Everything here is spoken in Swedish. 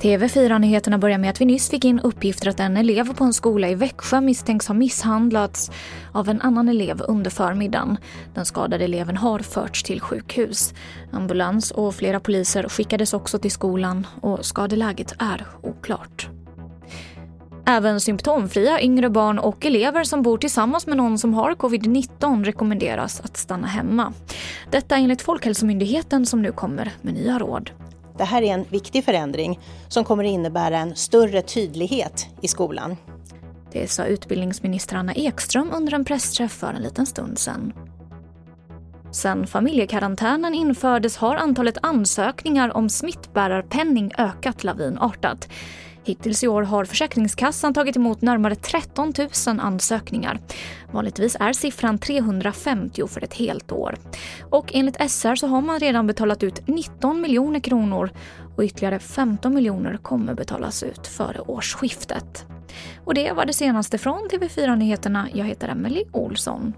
TV4-nyheterna börjar med att vi nyss fick in uppgifter att en elev på en skola i Växjö misstänks ha misshandlats av en annan elev under förmiddagen. Den skadade eleven har förts till sjukhus. Ambulans och flera poliser skickades också till skolan och skadeläget är oklart. Även symptomfria yngre barn och elever som bor tillsammans med någon som har covid-19 rekommenderas att stanna hemma. Detta enligt Folkhälsomyndigheten som nu kommer med nya råd. Det här är en viktig förändring som kommer innebära en större tydlighet i skolan. Det sa utbildningsminister Anna Ekström under en pressträff för en liten stund sedan. Sen familjekarantänen infördes har antalet ansökningar om smittbärarpenning ökat lavinartat. Hittills i år har Försäkringskassan tagit emot närmare 13 000 ansökningar. Vanligtvis är siffran 350 för ett helt år. Och enligt SR så har man redan betalat ut 19 miljoner kronor och ytterligare 15 miljoner kommer betalas ut före årsskiftet. Och det var det senaste från TV4 Nyheterna. Jag heter Emily Olsson.